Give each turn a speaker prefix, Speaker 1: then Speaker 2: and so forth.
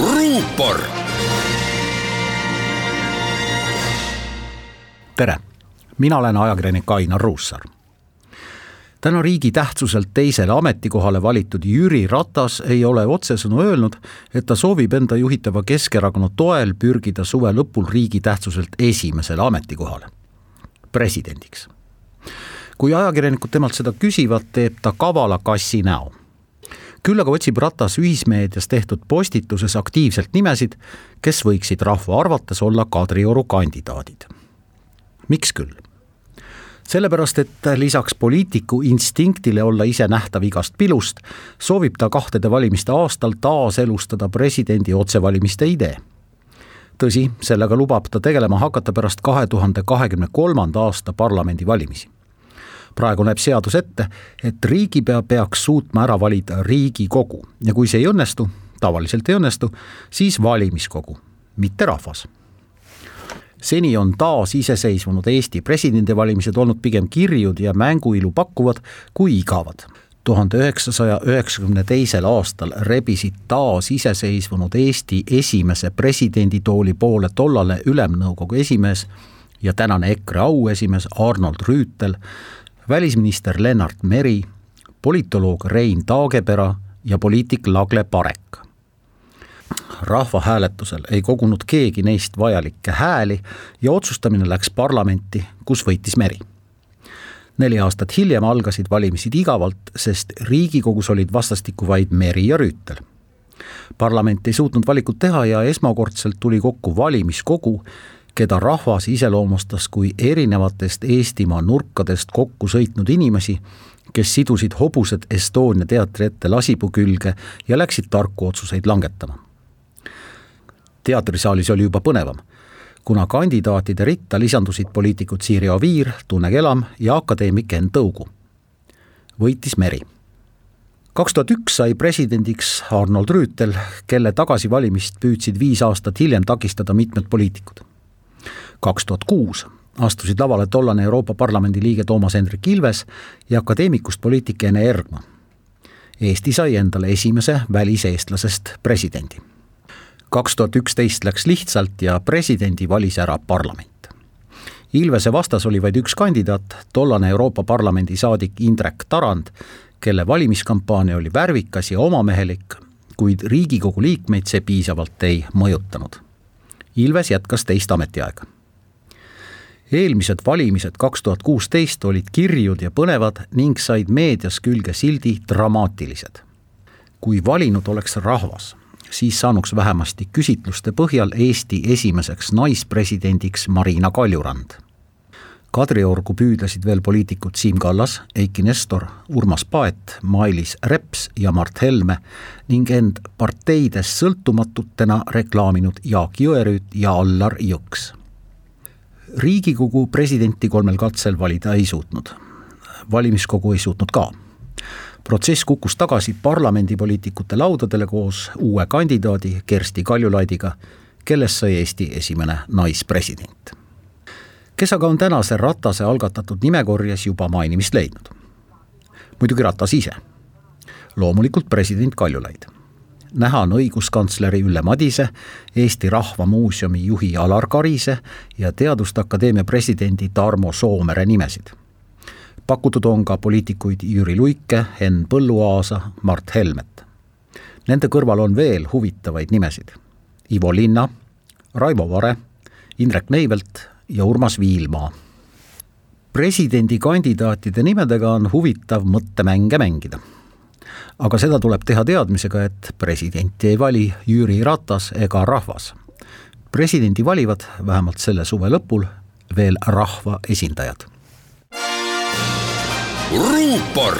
Speaker 1: ruupor.
Speaker 2: tere, mina olen ajakirjanik Ainar Ruussaar. täna riigi tähtsuselt teisele ametikohale valitud Jüri Ratas ei ole otsesõnu öelnud, et ta soovib enda juhitava Keskerakonna toel pürgida suve lõpul riigi tähtsuselt esimesele ametikohale, presidendiks. kui ajakirjanikud temalt seda küsivad, teeb ta kavala kassi näo küll aga otsib Ratas ühismeedias tehtud postituses aktiivselt nimesid, kes võiksid rahva arvates olla Kadrioru kandidaadid. miks küll? sellepärast, et lisaks poliitiku instinktile olla ise nähtav igast pilust, soovib ta kahtede valimiste aastal taaselustada presidendi otsevalimiste idee. tõsi, sellega lubab ta tegelema hakata pärast kahe tuhande kahekümne kolmanda aasta parlamendivalimisi praegu näeb seadus ette, et riigipea peaks suutma ära valida Riigikogu ja kui see ei õnnestu, tavaliselt ei õnnestu, siis valimiskogu, mitte rahvas seni on taasiseseisvunud Eesti presidendivalimised olnud pigem kirjud ja mänguilu pakkuvad kui igavad. tuhande üheksasaja üheksakümne teisel aastal rebisid taasiseseisvunud Eesti esimese presidenditooli poole tollane Ülemnõukogu esimees ja tänane EKRE auesimees Arnold Rüütel välisminister Lennart Meri, politoloog Rein Taagepera ja poliitik Lagle Parek. rahvahääletusel ei kogunud keegi neist vajalikke hääli ja otsustamine läks parlamenti, kus võitis Meri. neli aastat hiljem algasid valimised igavalt, sest Riigikogus olid vastastikku vaid Meri ja Rüütel parlament ei suutnud valikut teha ja esmakordselt tuli kokku valimiskogu, keda rahvas iseloomustas kui erinevatest Eestimaa nurkadest kokku sõitnud inimesi, kes sidusid hobused Estonia teatri ette lasipuu külge ja läksid tarku otsuseid langetama. teatrisaalis oli juba põnevam, kuna kandidaatide ritta lisandusid poliitikud Siiri Oviir, Tunne Kelam ja akadeemik Enn Tõugu. võitis Meri kaks tuhat üks sai presidendiks Arnold Rüütel, kelle tagasivalimist püüdsid viis aastat hiljem takistada mitmed poliitikud kaks tuhat kuus astusid lavale tollane Euroopa Parlamendi liige Toomas Hendrik Ilves ja akadeemikust poliitik Ene Ergma. Eesti sai endale esimese väliseestlasest presidendi. kaks tuhat üksteist läks lihtsalt ja presidendi valis ära parlament. Ilvese vastas oli vaid üks kandidaat, tollane Euroopa Parlamendi saadik Indrek Tarand, kelle valimiskampaania oli värvikas ja omamehelik, kuid Riigikogu liikmeid see piisavalt ei mõjutanud. Ilves jätkas teist ametiaega eelmised valimised kaks tuhat kuusteist olid kirjud ja põnevad ning said meedias külge sildi dramaatilised. kui valinud oleks rahvas, siis saanuks vähemasti küsitluste põhjal Eesti esimeseks naispresidendiks Marina Kaljurand. Kadriorgu püüdlesid veel poliitikud Siim Kallas, Eiki Nestor, Urmas Paet, Mailis Reps ja Mart Helme ning end parteidest sõltumatutena reklaaminud Jaak Jõerüüt ja Allar Jõks riigikogu presidenti kolmel katsel valida ei suutnud. valimiskogu ei suutnud ka. protsess kukkus tagasi parlamendipoliitikute laudadele koos uue kandidaadi Kersti Kaljulaidiga, kellest sai Eesti esimene naispresident. kes aga on tänase Ratase algatatud nimekorjes juba mainimist leidnud? muidugi Ratas ise. loomulikult president Kaljulaid näha on õiguskantsleri Ülle Madise, Eesti Rahva Muuseumi juhi Alar Karise ja Teaduste Akadeemia presidendi Tarmo Soomere nimesid. pakutud on ka poliitikuid Jüri Luike, Henn Põlluaasa, Mart Helmet. Nende kõrval on veel huvitavaid nimesid. Ivo Linna, Raivo Vare, Indrek Neivelt ja Urmas Viilmaa presidendikandidaatide nimedega on huvitav mõttemänge mängida aga seda tuleb teha teadmisega, et presidenti ei vali Jüri Ratas ega rahvas. presidendi valivad vähemalt selle suve lõpul veel rahva esindajad.
Speaker 1: ruupor